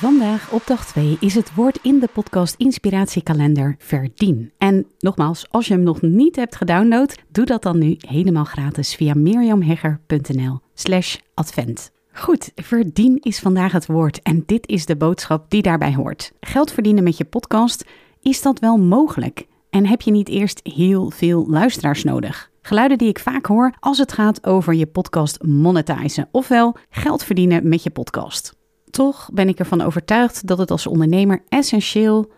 Vandaag op dag 2 is het woord in de podcast Inspiratiekalender verdien. En nogmaals, als je hem nog niet hebt gedownload, doe dat dan nu helemaal gratis via mirjamhegger.nl slash advent. Goed, verdien is vandaag het woord en dit is de boodschap die daarbij hoort. Geld verdienen met je podcast, is dat wel mogelijk? En heb je niet eerst heel veel luisteraars nodig? Geluiden die ik vaak hoor als het gaat over je podcast monetizen, ofwel geld verdienen met je podcast. Toch ben ik ervan overtuigd dat het als ondernemer essentieel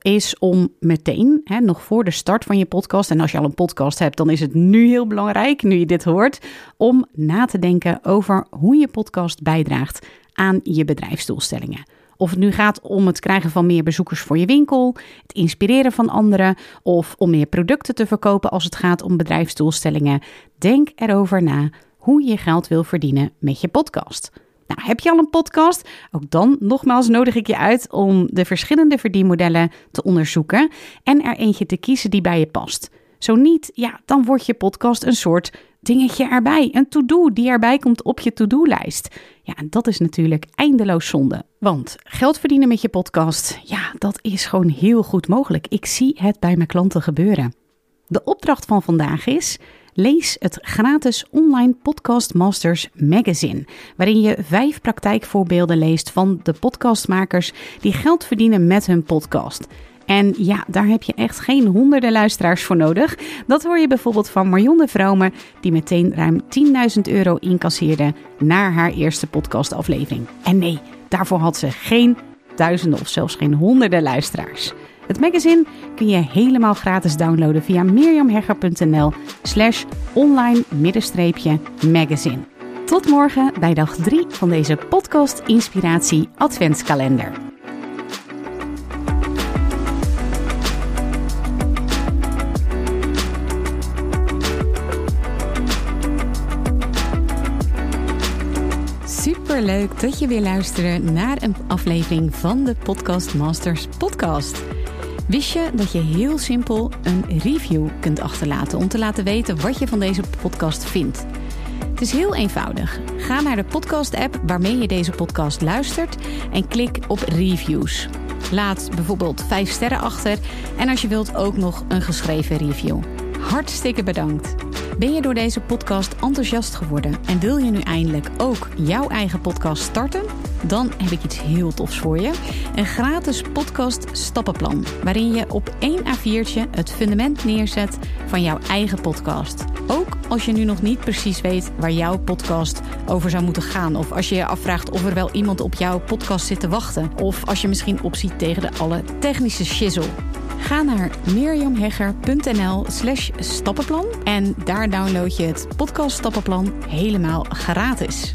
is om meteen, hè, nog voor de start van je podcast, en als je al een podcast hebt, dan is het nu heel belangrijk, nu je dit hoort, om na te denken over hoe je podcast bijdraagt aan je bedrijfsdoelstellingen. Of het nu gaat om het krijgen van meer bezoekers voor je winkel, het inspireren van anderen of om meer producten te verkopen als het gaat om bedrijfsdoelstellingen. Denk erover na hoe je geld wil verdienen met je podcast. Nou, heb je al een podcast? Ook dan nogmaals nodig ik je uit om de verschillende verdienmodellen te onderzoeken en er eentje te kiezen die bij je past. Zo niet, ja, dan wordt je podcast een soort dingetje erbij, een to-do die erbij komt op je to-do-lijst. Ja, en dat is natuurlijk eindeloos zonde. Want geld verdienen met je podcast, ja, dat is gewoon heel goed mogelijk. Ik zie het bij mijn klanten gebeuren. De opdracht van vandaag is Lees het gratis online Podcast Masters magazine, waarin je vijf praktijkvoorbeelden leest van de podcastmakers die geld verdienen met hun podcast. En ja, daar heb je echt geen honderden luisteraars voor nodig. Dat hoor je bijvoorbeeld van Marion de Vrome, die meteen ruim 10.000 euro incasseerde naar haar eerste podcastaflevering. En nee, daarvoor had ze geen duizenden of zelfs geen honderden luisteraars. Het magazine kun je helemaal gratis downloaden via mirjamhegger.nl slash online magazine. Tot morgen bij dag 3 van deze podcast Inspiratie Adventskalender. Super leuk dat je weer luistert naar een aflevering van de Podcast Masters podcast. Wist je dat je heel simpel een review kunt achterlaten om te laten weten wat je van deze podcast vindt? Het is heel eenvoudig. Ga naar de podcast-app waarmee je deze podcast luistert en klik op reviews. Laat bijvoorbeeld 5 sterren achter en als je wilt ook nog een geschreven review. Hartstikke bedankt. Ben je door deze podcast enthousiast geworden en wil je nu eindelijk ook jouw eigen podcast starten? Dan heb ik iets heel tofs voor je. Een gratis podcast stappenplan. Waarin je op één A4'tje het fundament neerzet van jouw eigen podcast. Ook als je nu nog niet precies weet waar jouw podcast over zou moeten gaan. Of als je je afvraagt of er wel iemand op jouw podcast zit te wachten. Of als je misschien opziet tegen de alle technische shizzle. Ga naar mirjamhegger.nl slash stappenplan en daar download je het podcast stappenplan helemaal gratis.